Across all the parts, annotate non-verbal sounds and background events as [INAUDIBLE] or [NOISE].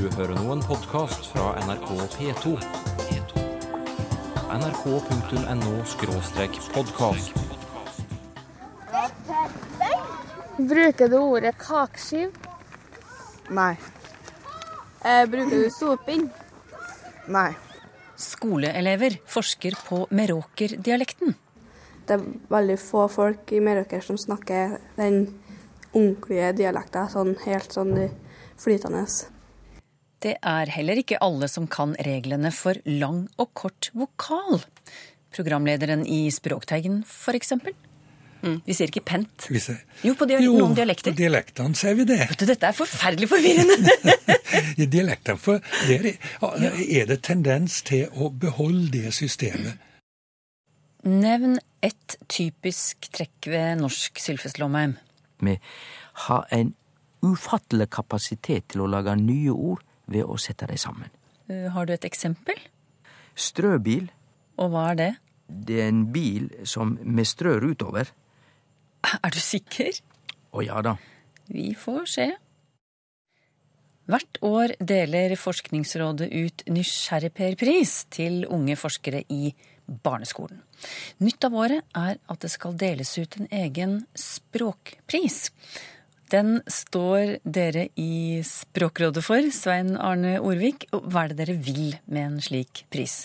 Du hører nå en podkast fra NRK P2. nrk.no-podkast. Bruker du ordet kakeskiv? Nei. Eh, bruker du soping? Nei. Skoleelever forsker på meråkerdialekten. Det er veldig få folk i Meråker som snakker den ordentlige dialekten, sånn helt sånn flytende. Det er heller ikke alle som kan reglene for lang og kort vokal. Programlederen i Språkteigen, f.eks. Mm. Vi sier ikke pent. Vi ser. Jo, på dia Jo, noen dialekter. på dialektene sier vi det. Vet du, Dette er forferdelig forvirrende! [LAUGHS] I dialektene, for der er, er det tendens til å beholde det systemet. Nevn ett typisk trekk ved norsk Sylfest Lomheim. Vi har en ufattelig kapasitet til å lage nye ord ved å sette dem sammen. Uh, Har du et eksempel? Strøbil, Og hva er det? det er en bil som vi strør utover. Er du sikker? Å ja da. Vi får se. Hvert år deler Forskningsrådet ut Nysgjerrigper-pris til unge forskere i barneskolen. Nytt av året er at det skal deles ut en egen språkpris. Den står dere i Språkrådet for, Svein Arne Orvik. Hva er det dere vil med en slik pris?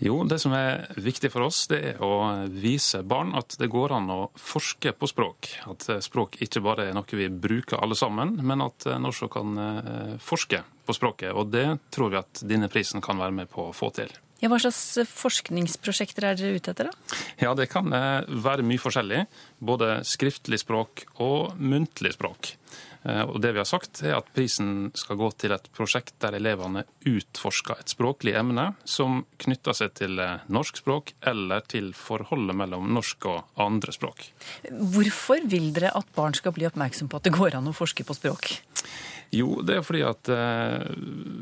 Jo, det som er viktig for oss, det er å vise barn at det går an å forske på språk. At språk ikke bare er noe vi bruker alle sammen, men at en også kan eh, forske på språket. Og det tror vi at denne prisen kan være med på å få til. Ja, hva slags forskningsprosjekter er dere ute etter, da? Ja, det kan eh, være mye forskjellig. Både skriftlig språk og muntlig språk. Eh, Og det vi har sagt, er at prisen skal gå til et prosjekt der elevene utforsker et språklig emne som knytter seg til eh, norsk språk eller til forholdet mellom norsk og andre språk. Hvorfor vil dere at barn skal bli oppmerksom på at det går an å forske på språk? Jo, det er fordi at eh,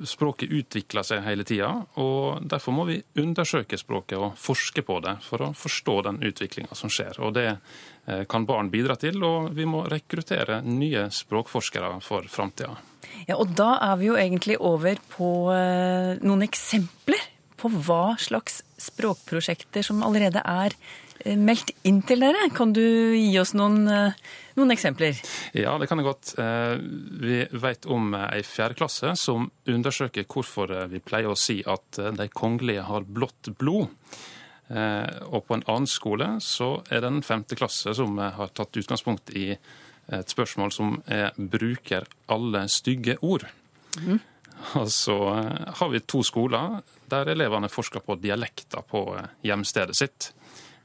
språket utvikler seg hele tida. Og derfor må vi undersøke språket og forske på det for å forstå den utviklinga som skjer. Og det eh, kan barn bidra til, og vi må rekruttere nye språkforskere for framtida. Ja, og da er vi jo egentlig over på eh, noen eksempler på hva slags språkprosjekter som allerede er eh, meldt inn til dere. Kan du gi oss noen, eh, noen eksempler? Ja, det kan jeg godt. Eh, Vi vet om ei fjerdeklasse som undersøker hvorfor vi pleier å si at de kongelige har blått blod. Og på en annen skole så er det en femte klasse som har tatt utgangspunkt i et spørsmål som er bruker alle stygge ord. Og så eh, har vi to skoler der elevene forsker på dialekter på eh, hjemstedet sitt.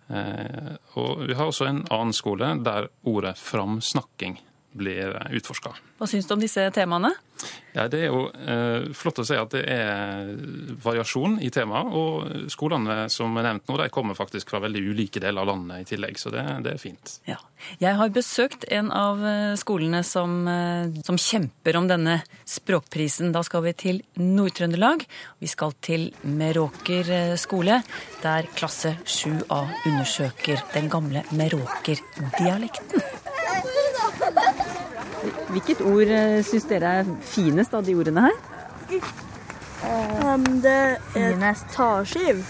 Eh, Og vi har også en annen skole der ordet framsnakking blir utforska. Hva syns du om disse temaene? Ja, det er jo eh, flott å se at det er variasjon i temaet. Og skolene som er nevnt nå, de kommer faktisk fra veldig ulike deler av landet i tillegg, så det, det er fint. Ja. Jeg har besøkt en av eh, skolene som, eh, som kjemper om denne språkprisen. Da skal vi til Nord-Trøndelag. Vi skal til Meråker eh, skole, der klasse 7A undersøker den gamle Meråker-dialekten. [LAUGHS] Hvilket ord syns dere er finest av de ordene her? Um, det er tarskiv.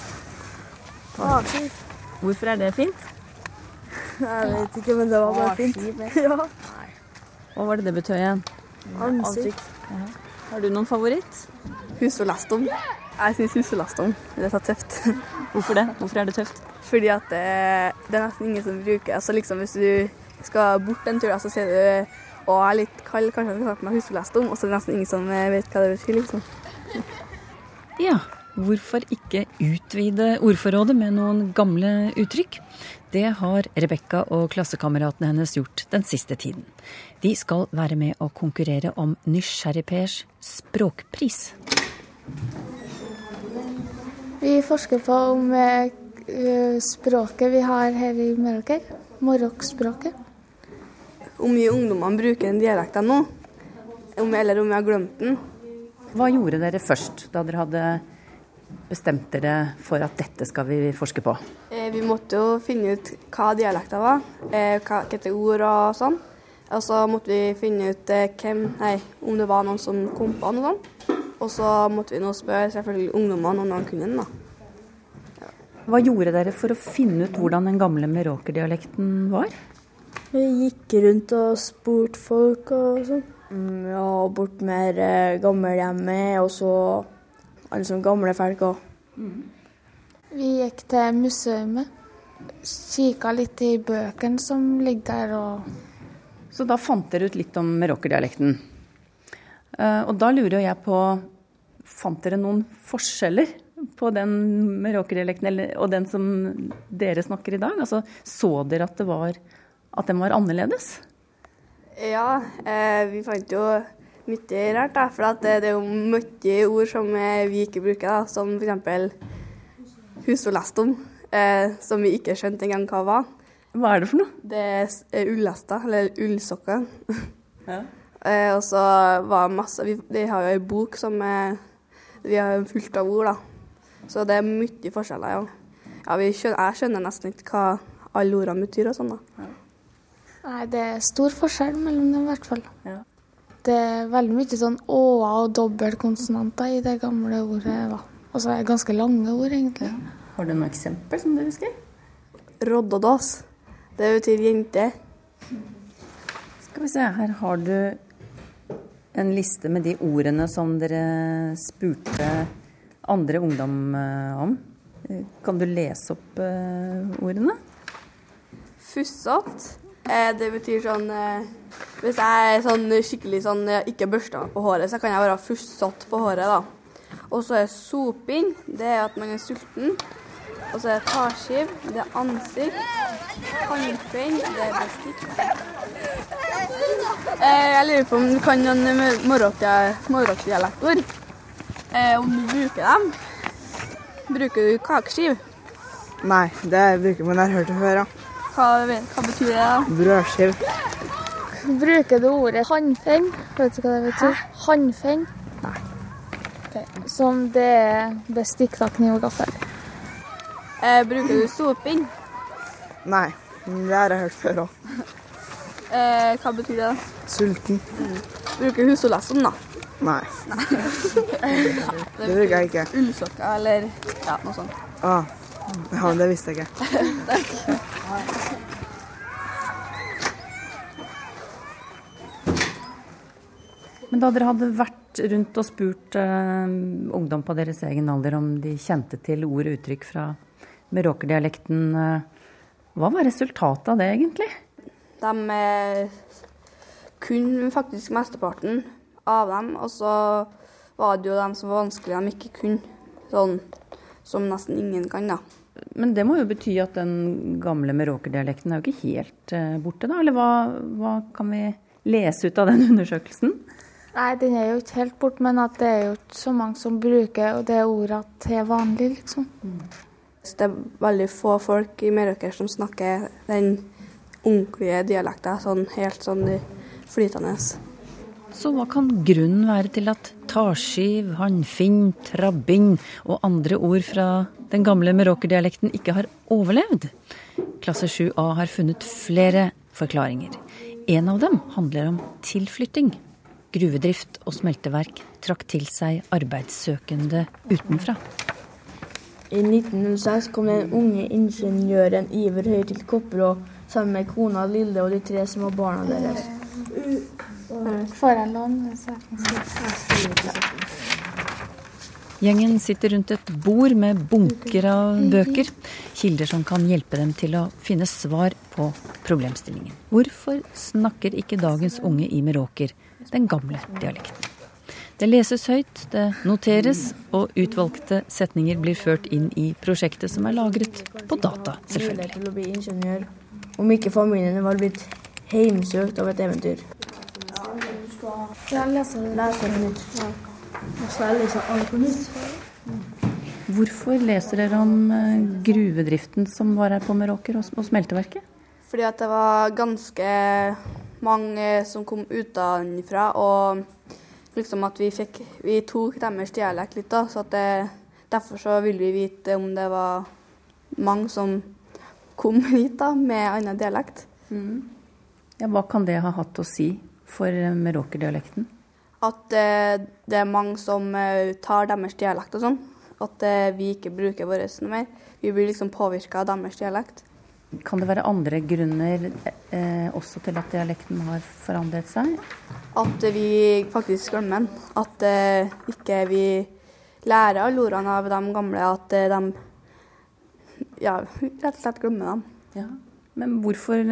Tarskiv. Hvorfor er det fint? Jeg vet ikke, men det var bare fint. Ja. [LAUGHS] Hva var det det betød igjen? Ansikt. Har du noen favoritt? Husholestom. Jeg syns husholestom det er så tøft. [LAUGHS] Hvorfor det? Hvorfor er det tøft? Fordi at det, det er nesten ingen som bruker altså liksom Hvis du skal bort en tur, så ser du jeg er litt kald, kanskje jeg har ta på meg husholestom, og så er det nesten ingen som eh, vet hva det betyr. liksom. Ja, hvorfor ikke utvide ordforrådet med noen gamle uttrykk? Det har Rebekka og klassekameratene hennes gjort den siste tiden. De skal være med å konkurrere om Nysgjerrigpers språkpris. Vi forsker på om eh, språket vi har her i Meråker, morokkspråket. Om mye ungdommene bruker den dialekten nå, om, eller om vi har glemt den. Hva gjorde dere først, da dere hadde bestemt dere for at dette skal vi forske på? Eh, Vi måtte jo finne ut hva dialekten var, eh, hva hvilke ord og sånn. Og så måtte vi finne ut eh, hvem, nei, om det var noen som kom på noe sånt. Og så måtte vi nå spørre selvfølgelig ungdommene om noen kunne den. da. Hva gjorde dere for å finne ut hvordan den gamle meråkerdialekten var? Vi gikk rundt og spurte folk og sånn. Mm, Ja, bort med eh, gammelhjemmet, og så alle sånne gamle folk òg. Vi gikk til museet. Kikka litt i bøkene som ligger der og Så da fant dere ut litt om meråkerdialekten. Eh, Og da lurer jeg på Fant dere noen forskjeller på den meråkerdialekten og den som dere snakker i dag? Altså, så dere at, det var, at den var annerledes? Ja, eh, vi fant jo mye rart, da. For at det, det er jo mye ord som eh, vi ikke bruker, da. Som f.eks. husordlestom, eh, som vi ikke skjønte engang hva var. Hva er det for noe? Det er er ullester, eller ullsokker. [LAUGHS] Ja. eh, og så var det masse Vi, vi har jo ei bok som er Vi har fullt av ord, da. Så det er mye forskjeller, ja. ja vi skjønner, jeg skjønner nesten ikke hva alle ordene betyr og sånn, da. Nei, det er stor forskjell mellom dem, i hvert fall. Ja. Det er veldig mye sånn å-a og dobbeltkonsonanter i det gamle ordet. da. Altså det er ganske lange ord, egentlig. Har du noe eksempel som du husker? Roddodås. Det betyr jente. Skal vi se, her har du en liste med de ordene som dere spurte andre ungdom eh, om. Eh, Kan du lese opp eh, ordene? Fussete. Eh, det betyr sånn eh, Hvis jeg er sånn skikkelig sånn eh, ikke børsta på håret, så kan jeg være fussete på håret, da. Og så er soping. Det er at man er sulten. Og så er det tarskiv. Det er ansikt. Håndfeng. Det er bestikk. Jeg lurer på om du kan noen morokdialektord. Eh, om du bruker dem. Bruker du kakeskiv? Nei, det bruker man. Har hørt det før, ja. Hva, hva betyr det? da? Brødskiv. Bruker du ordet hannfeng? Vet du hva det betyr? Hannfeng? Nei. Som det er bestikk, da, kniv og gaffel. Eh, bruker du soping? Nei, det har jeg hørt før òg. Eh, hva betyr det? da? Sulten. Bruker husolesson, da. Nei, det bruker jeg ikke. Ullsokker eller ja, noe sånt. Ah, ja, det visste jeg ikke. [LAUGHS] Men da dere hadde vært rundt og spurt uh, ungdom på deres egen alder om de kjente til ord og uttrykk fra meråkerdialekten, uh, hva var resultatet av det egentlig? De eh, kunne faktisk mesteparten av dem, og så var det jo dem som var vanskelige de ikke kunne. Sånn som nesten ingen kan, da. Men det må jo bety at den gamle meråkerdialekten er jo ikke helt eh, borte, da? Eller hva, hva kan vi lese ut av den [LAUGHS] undersøkelsen? Nei, den er jo ikke helt borte, men at det er jo ikke så mange som bruker det ordet til vanlig, liksom. Så det er veldig få folk i Meråker som snakker den ordentlige dialekten sånn helt sånn flytende. Så hva kan grunnen være til at tarskiv, hannfinn, trabbing og andre ord fra den gamle meråkerdialekten ikke har overlevd? Klasse 7A har funnet flere forklaringer. En av dem handler om tilflytting. Gruvedrift og smelteverk trakk til seg arbeidssøkende utenfra. I 1906 kom den unge ingeniøren Iver Høie til Kopperå sammen med kona Lille og de tre små barna deres. Får jeg låne saken? Gjengen sitter rundt et bord med bunker av bøker. Kilder som kan hjelpe dem til å finne svar på problemstillingen. Hvorfor snakker ikke dagens unge i Meråker den gamle dialekten? Det leses høyt, det noteres, og utvalgte setninger blir ført inn i prosjektet som er lagret på data, selvfølgelig. Om ikke familien var blitt heimsøkt av et eventyr. Jeg leser det. Og så alt på nytt. Hvorfor leser dere om eh, gruvedriften som var her på Meråker, og smelteverket? Fordi at det var ganske mange som kom utenfra, og liksom at vi fikk Vi tok deres dialekt litt, da, så at det, derfor så ville vi vite om det var mange som kom [LAUGHS] hit da, med annen dialekt. Ja, hva kan det ha hatt å si for meråkerdialekten? At eh, det er mange som eh, tar deres dialekt og sånn. At eh, vi ikke bruker vår noe mer. Vi blir liksom påvirka av deres dialekt. Kan det være andre grunner eh, også til at dialekten har forandret seg? At vi faktisk glemmer den. At eh, ikke vi lærer alle ordene av de gamle. At eh, de ja, [LAUGHS] rett og slett glemmer dem. Ja. Men hvorfor,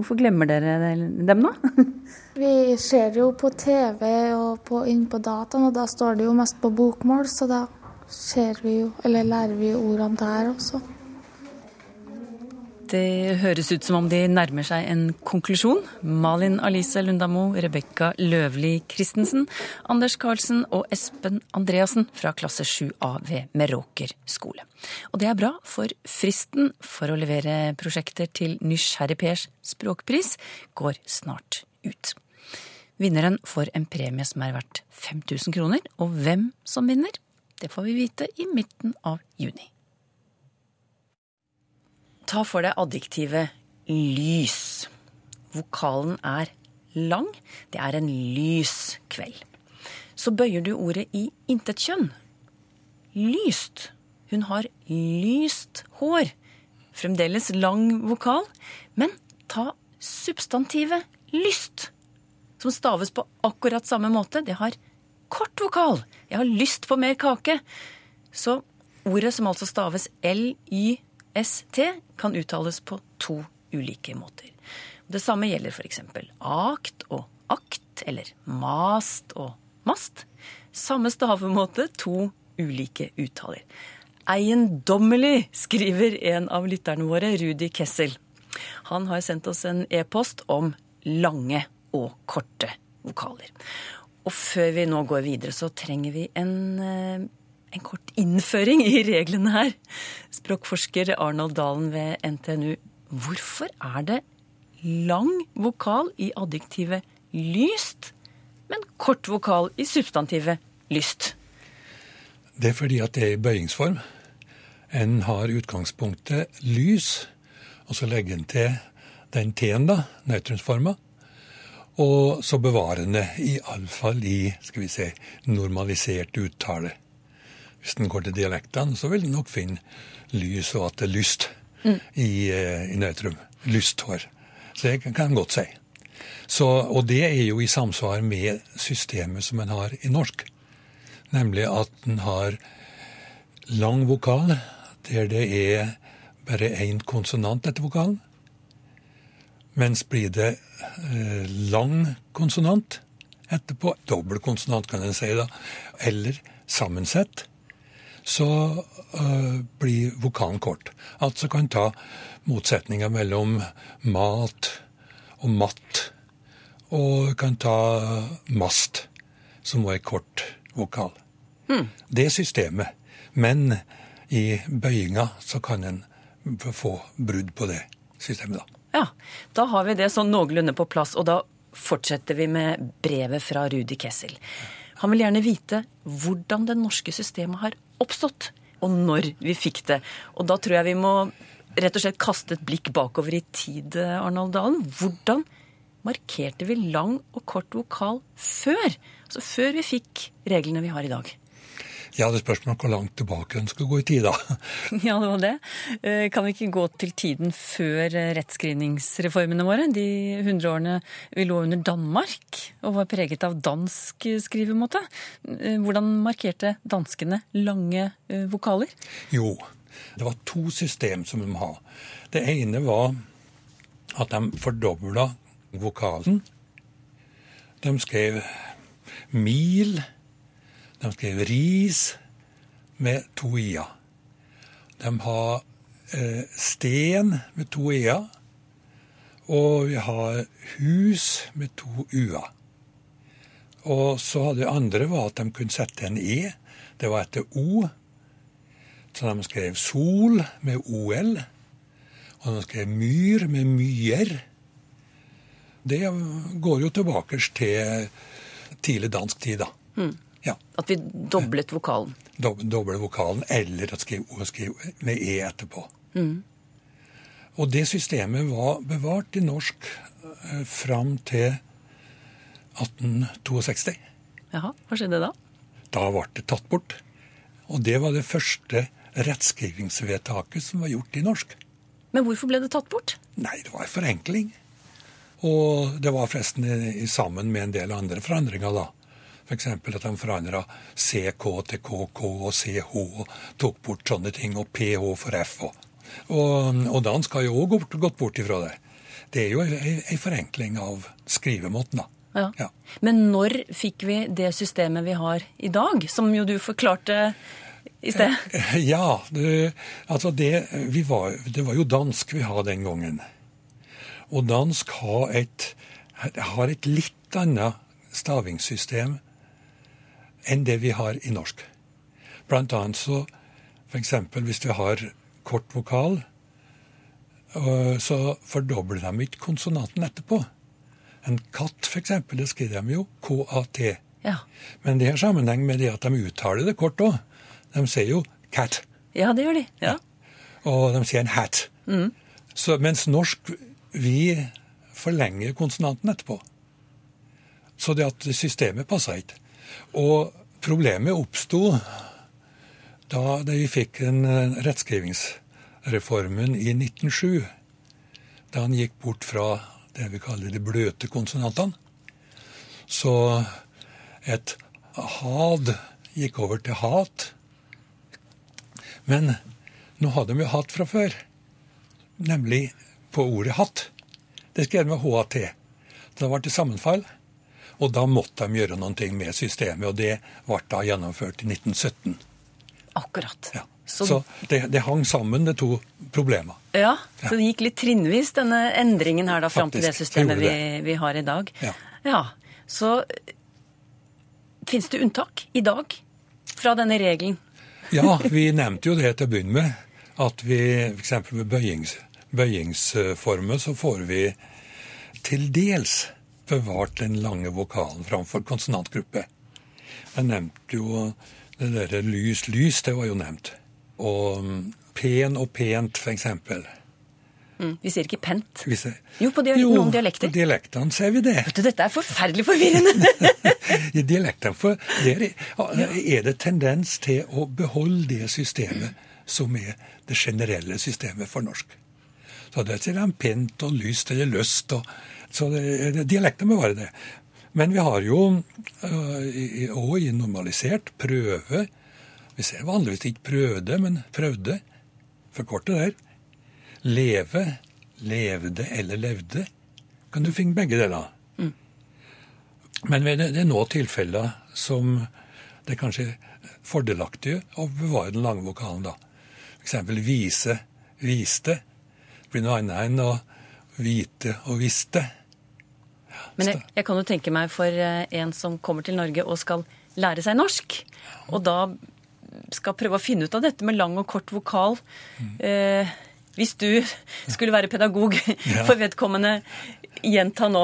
hvorfor glemmer dere dem, da? [LAUGHS] Vi ser jo på TV og på, inn på dataen, og da står det jo mest på bokmål, så da ser vi jo, eller lærer vi ordene der også. Det høres ut som om de nærmer seg en konklusjon. Malin Alice Lundamo, Rebekka Løvli Christensen, Anders Karlsen og Espen Andreassen fra klasse 7A ved Meråker skole. Og det er bra, for fristen for å levere prosjekter til Nysgjerrig Pers språkpris går snart ut. Vinneren får en premie som er verdt 5000 kroner, og hvem som vinner, det får vi vite i midten av juni. Ta for deg adjektivet lys. Vokalen er lang. Det er en lys kveld. Så bøyer du ordet i intetkjønn. Lyst. Hun har lyst hår. Fremdeles lang vokal. Men ta substantivet lyst, som staves på akkurat samme måte. Det har kort vokal. Jeg har lyst på mer kake. Så ordet som altså staves L-Y-S-T, kan uttales på to ulike måter. Det samme gjelder f.eks. akt og akt, eller mast og mast. Samme stavemåte, to ulike uttaler. Eiendommelig, skriver en av lytterne våre, Rudi Kessel. Han har sendt oss en e-post om lange og korte vokaler. Og før vi nå går videre, så trenger vi en, eh, en kort innføring i reglene her. Språkforsker Arnold Dalen ved NTNU. Hvorfor er det lang vokal i adjektivet lyst, men kort vokal i substantivet lyst? Det er fordi at det er i bøyingsform. En har utgangspunktet lys, og så legger en til den T-en, da, nøytrumsforma. Og så bevarer en det iallfall i skal vi se, normalisert uttale. Hvis en går til dialektene, så vil en nok finne lys og at det er lyst i, eh, i nøytrum. Lysthår. Så det kan en godt si. Så, og det er jo i samsvar med systemet som en har i norsk. Nemlig at en har lang vokal, der det er bare én konsonant etter vokalen. Mens blir det eh, lang konsonant etterpå, dobbel konsonant kan en si da, eller sammensett, så eh, blir vokalen kort. Altså kan ta motsetninger mellom mat og matt, og kan ta mast, som var en kort vokal. Det er systemet. Men i bøyinga så kan en få brudd på det systemet, da. Ja, da har vi det sånn noenlunde på plass, og da fortsetter vi med brevet fra Rudi Kessel. Han vil gjerne vite hvordan det norske systemet har oppstått, og når vi fikk det. Og da tror jeg vi må rett og slett kaste et blikk bakover i tid, Arnold Dalen. Hvordan markerte vi lang og kort vokal før? Altså før vi fikk reglene vi har i dag. Ja, det spørs nok hvor langt tilbake en skal gå i tid, da. [LAUGHS] Ja, det var det. Eh, Kan vi ikke gå til tiden før rettskrivningsreformene våre? De hundreårene vi lå under Danmark og var preget av dansk skrivemåte. Eh, Hvordan markerte danskene lange eh, vokaler? Jo, det var to system som de hadde. Det ene var at de fordobla vokalen. De skrev mil, de skrev ris med to i-er. De har eh, sten med to i-er, og vi har hus med to u-er. Og så hadde andre var at de kunne sette en e. Det var etter o. Så de skrev sol med ol. Og de skrev myr med myer. Det går jo tilbake til tidlig dansk tid, da. Ja. At vi doblet vokalen. Dob doble vokalen, eller at skrive, å skrev med e etterpå. Og det systemet var bevart i norsk eh, fram til 1862. Jaha, hva skjedde da? Da ble det tatt bort. Og det var det første rettskrivingsvedtaket som var gjort i norsk. Men hvorfor ble det tatt bort? Nei, det var en forenkling. Og det var forresten i, i sammen med en del andre forandringer, da. F.eks. At de forandra CK til KK og CH og tok bort sånne ting, og PH for F. Og, og, og dansk har jo òg gått bort ifra det. Det er jo ei forenkling av skrivemåten, da. Ja. Ja. Men når fikk vi det systemet vi har i dag, som jo du forklarte i sted? Ja, det, altså det, vi var, det var jo dansk vi hadde den gangen. Og dansk har et, har et litt annet stavingssystem enn det vi har i norsk. Blant annet så f.eks. hvis vi har kort vokal, øh, så fordobler de ikke konsonanten etterpå. En katt, f.eks., det skriver de jo KAT. Ja. Men det har sammenheng med det at de uttaler det kort òg. De sier jo cat, ja, det gjør de. Ja. og de sier en hat. Så, mens norsk, vi forlenger konsonanten etterpå. Så det at systemet passer ikke. Og problemet oppsto da vi fikk en eh, rettskrivingsreformen i 1907. Da han gikk bort fra det vi kaller de bløte konsonantene. Så et had gikk over til hat. Men nå hadde de jo hatt fra før, nemlig på ordet hatt. Det skrev de med HAT. Så det ble til sammenfall. Og da måtte de gjøre noe med systemet, og det ble da gjennomført i 1917. Akkurat. Ja. Så, Så det, det hang sammen, de to problemene. ja, så det gikk litt trinnvis, denne endringen her da, fram til det systemet det vi, vi har i dag. Ja. ja. Så fins det unntak i dag fra denne regelen? Ja, vi nevnte jo det til å begynne med. At vi f.eks. ved bøyings, bøyingsformer så får vi til dels bevart den lange vokalen framfor konsonantgruppe. Jeg nevnte jo det derre lys, lys, det var jo nevnt. Og mm, pen og pent, f.eks. Mm. Vi sier ikke pent. Jeg- Jo, på dial Jo, noen dialekter. på dialektene ser vi det. Vet du, Dette er forferdelig forvirrende! [LAUGHS] I dialektene for der er er det tendens til å beholde det systemet som er det generelle systemet for norsk. Så det sier de pent og lyst eller lyst. Og, så dialekten bevarer det. Men vi har jo òg i normalisert prøve Vi ser vanligvis ikke prøvde, men prøvde. Forkorte der. Leve, levde eller levde. Kan du finne begge deler. Men det det er nå tilfeller som det er kanskje fordelaktige å bevare den lange vokalen, da. F.eks. vise, viste. Blir noe annet enn å vite og visste. Men jeg, jeg kan jo tenke meg for eh, en som kommer til Norge og skal lære seg norsk, og da skal prøve å finne ut av dette med lang og kort vokal. Eh, hvis du skulle være pedagog [LAUGHS] for vedkommende, gjenta nå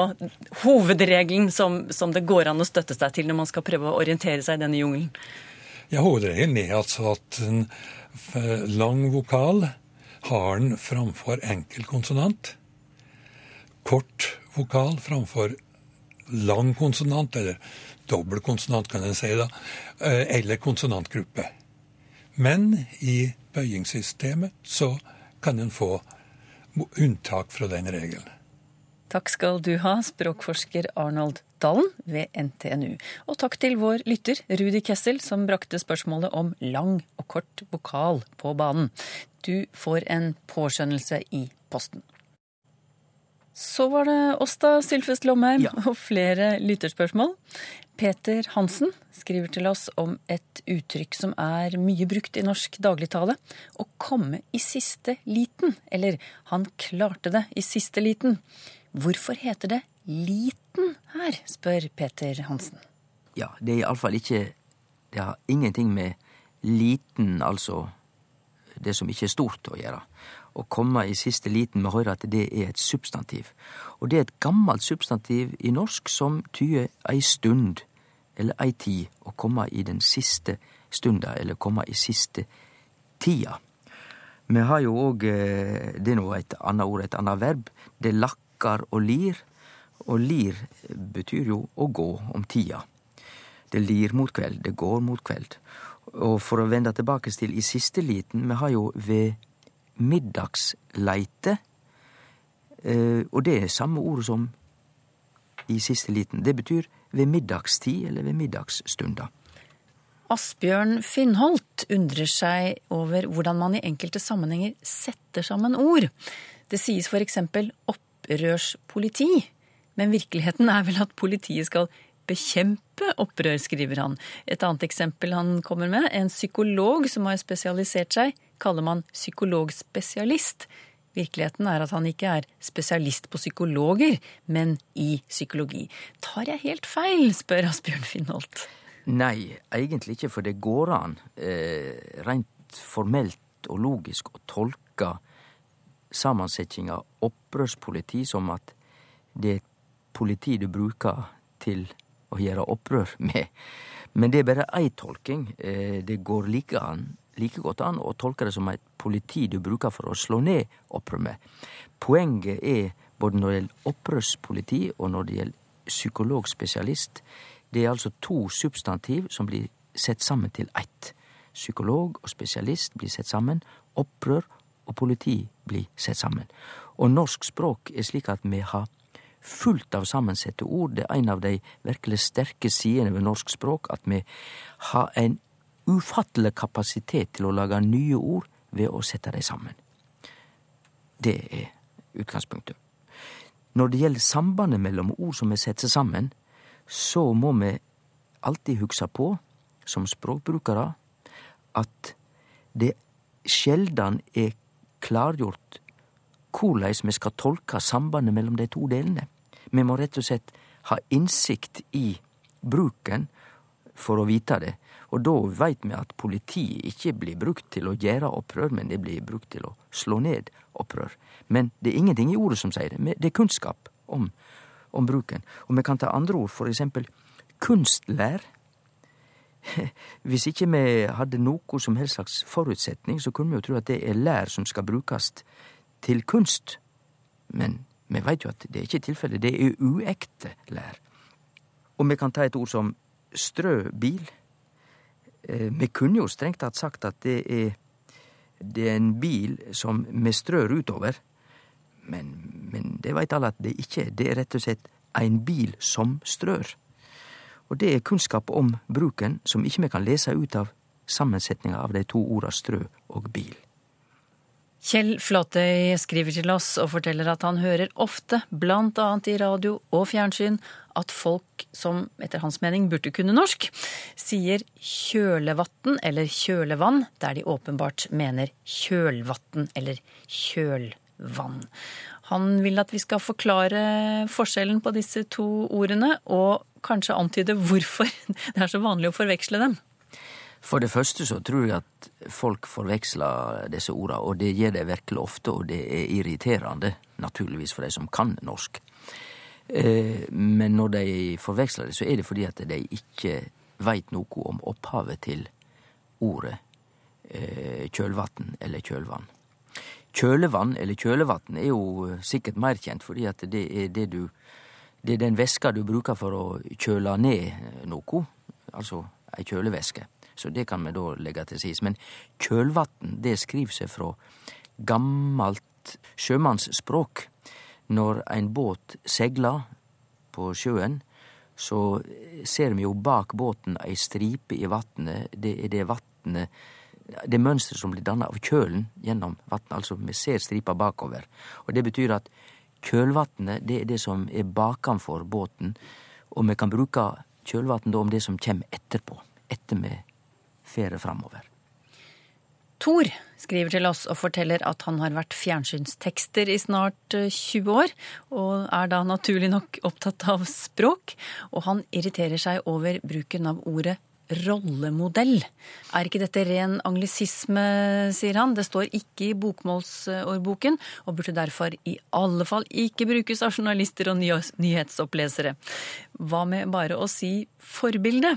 hovedregelen som, som det går an å støtte seg til når man skal prøve å orientere seg i denne jungelen. Ja, Hovedregelen er altså at en lang vokal har den framfor enkel konsonant. Kort vokal framfor lang konsonant, eller dobbel konsonant, kan en si da, eh, eller konsonantgruppe. Men i bøyingssystemet så kan en få unntak fra den regelen. Takk skal du ha, språkforsker Arnold Dalen ved NTNU. Og takk til vår lytter Rudi Kessel, som brakte spørsmålet om lang og kort vokal på banen. Du får en påskjønnelse i posten. Så var det oss da, Sylfest Lomheim, Ja. og flere lytterspørsmål. Peter Hansen skriver til oss om et uttrykk som er mye brukt i norsk dagligtale. Å komme i siste liten, eller han klarte det i siste liten. Hvorfor heter det liten her, spør Peter Hansen. Ja, det er iallfall ikke Det har ingenting med liten, altså det som ikke er stort, å gjøre. Å komme i siste liten, vi hører at det er et substantiv. Og det er et gammelt substantiv i norsk som tyder ei stund, eller ei tid. Å komme i den siste stunda, eller komme i siste tida. Vi har jo òg Det er nå et annet ord, et annet verb. Det lakkar og lir. Og lir betyr jo å gå om tida. Det lir mot kveld, det går mot kveld. Og for å vende tilbake til i siste liten, vi har jo ved middagsleite. Og det er samme ord som i siste liten. Det betyr ved middagstid eller ved middagsstunda. Asbjørn Finnholt undrer seg over hvordan man i enkelte sammenhenger setter sammen ord. Det sies eksempel opprørspoliti, men virkeligheten er vel at politiet skal bekjempe opprør, skriver han. Et annet eksempel han kommer med, en psykolog som har spesialisert seg, kaller man psykologspesialist. Virkeligheten er at han ikke er spesialist på psykologer, men i psykologi. Tar jeg helt feil, spør Asbjørn Finholt. Nei, egentlig ikke, for det går an eh, rent formelt og logisk å tolke sammensetninga opprørspoliti som at det er politi du bruker til å gjøre opprør med. Men det er bare ei tolking. Eh, det går like, an, like godt an å tolke det som et politi du bruker for å slå ned opprør med. Poenget er, både når det gjelder opprørspoliti og når det gjelder psykologspesialist, det er altså to substantiv som blir sett sammen til ett. Psykolog og spesialist blir sett sammen. Opprør og politi blir sett sammen. Og norsk språk er slik at vi har fullt av sammensette ord. Det er en av de virkelig sterke sidene ved norsk språk at vi har en ufattelig kapasitet til å lage nye ord ved å sette dem sammen. Det er utgangspunktet. Når det gjelder sambandet mellom ord som er setter sammen, så må vi alltid huske på, som språkbrukere, at det sjeldan er klargjort korleis vi skal tolke sambandet mellom de to delene. Vi må rett og slett ha innsikt i bruken for å vite det. Og da veit vi at politiet ikke blir brukt til å gjøre opprør, men det blir brukt til å slå ned opprør. Men det er ingenting i ordet som sier det. Det er kunnskap om, om bruken. Og vi kan ta andre ord, for eksempel kunstlær. [LAUGHS] Hvis ikke vi hadde noe som helst slags forutsetning, så kunne vi jo tro at det er lær som skal brukes til kunst. Men vi veit jo at det er ikke tilfellet. Det er uekte lær. Og vi kan ta et ord som strøbil. Vi kunne jo strengt tatt sagt at det er, det er en bil som vi strør utover. Men, men det veit alle at det ikke er. Det er rett og slett ein bil som strør. Og det er kunnskap om bruken som ikke vi kan lese ut av sammensetninga av de to orda strø og bil. Kjell Flatøy skriver til oss og forteller at han hører ofte, annet i radio og fjernsyn, at folk som etter hans mening burde kunne norsk, sier kjølevatn eller kjølevann der de åpenbart mener kjølvatn eller kjølvann. Han vil at vi skal forklare forskjellen på disse to ordene, og kanskje antyde hvorfor [LAUGHS] det er så vanlig å forveksle dem. For det første så tror jeg at folk forveksler disse orda, og det gjør de virkelig ofte, og det er irriterende, naturligvis for de som kan norsk. Men når de forveksler det, så er det fordi at de ikke veit noe om opphavet til ordet kjølvann eller kjølvann. Kjølevann eller kjølevann er jo sikkert mer kjent, fordi at det er det du Det er den væska du bruker for å kjøle ned noe, altså ei kjølevæske. Så det kan vi da legge til sides. Men kjølvatn, det skriver seg fra gammelt sjømannsspråk. Når ein båt segler på sjøen, så ser vi jo bak båten ei stripe i vatnet. Det er det vatnet Det mønsteret som blir danna av kjølen gjennom vatnet. Altså, vi ser stripa bakover. Og det betyr at kjølvatnet, det er det som er bakanfor båten. Og vi kan bruke kjølvann om det som kjem etterpå. Etter vi fer framover. Tor skriver til oss og forteller at han har vært fjernsynstekster i snart 20 år, og er da naturlig nok [LAUGHS] opptatt av språk. Og han irriterer seg over bruken av ordet rollemodell. Er ikke dette ren anglisisme, sier han. Det står ikke i bokmålsordboken, og burde derfor i alle fall ikke brukes av journalister og nyhetsopplesere. Hva med bare å si forbilde?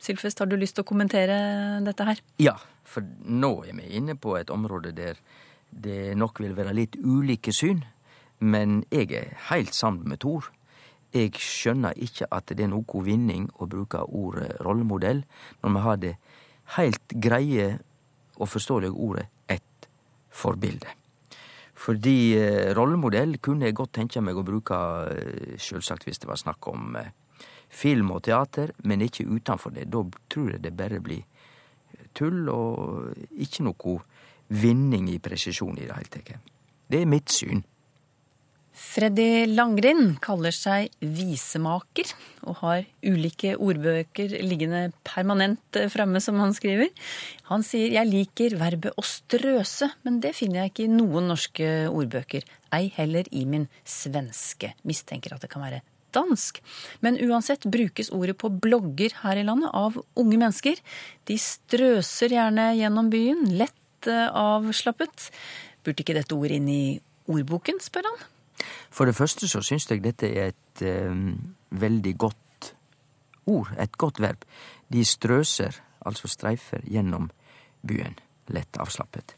Sylfest, har du lyst til å kommentere dette her? Ja, For nå er vi inne på et område der det nok vil være litt ulike syn. Men jeg er heilt sammen med Tor. Jeg skjønner ikke at det er noe vinning å bruke ordet rollemodell når vi har det heilt greie og forståelige ordet et forbilde. Fordi eh, rollemodell kunne jeg godt tenke meg å bruke, selvsagt sjølsagt hvis det var snakk om eh, film og teater, men ikke utenfor det. Da tror jeg det bare blir tull og ikke noe vinning i presisjon i det hele tatt. Det er mitt syn. Freddy Langrind kaller seg visemaker og har ulike ordbøker liggende permanent fremme, som han skriver. Han sier 'jeg liker verbet å strøse', men det finner jeg ikke i noen norske ordbøker. Ei heller i min svenske. Mistenker at det kan være dansk. Men uansett brukes ordet på blogger her i landet av unge mennesker. De strøser gjerne gjennom byen, lett avslappet. Burde ikke dette ordet inn i ordboken, spør han. For det første så syns jeg dette er et um, veldig godt ord, et godt verb. De strøser, altså streifer, gjennom byen. Lett avslappet.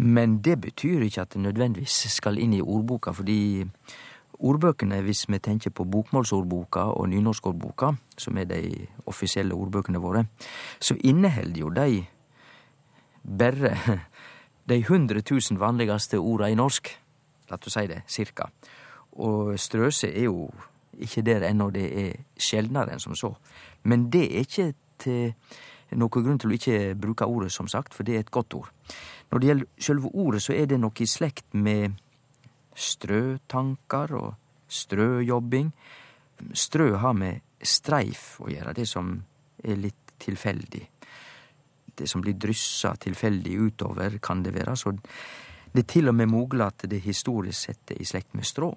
Men det betyr ikke at det nødvendigvis skal inn i ordboka, fordi ordbøkene, hvis vi tenker på bokmålsordboka og nynorskordboka, som er de offisielle ordbøkene våre, så inneholder jo de bare [LAUGHS] de 100 000 vanligste orda i norsk. La oss si det, cirka. Og strøse er jo ikke der ennå, det er sjeldnere enn som så. Men det er ikke til noen grunn til å ikke bruke ordet, som sagt, for det er et godt ord. Når det gjelder selve ordet, så er det noe i slekt med strøtanker og strøjobbing. Strø har med streif å gjøre, det som er litt tilfeldig. Det som blir dryssa tilfeldig utover, kan det være. Så det er til og med mogleg at det historisk sett er i slekt med strå.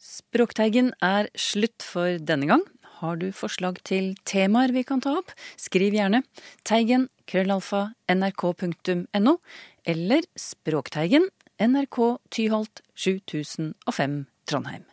Språkteigen er slutt for denne gang. Har du forslag til temaer vi kan ta opp, skriv gjerne teigen krøllalfa nrk.no, eller Språkteigen NRK Tyholt 7005 Trondheim.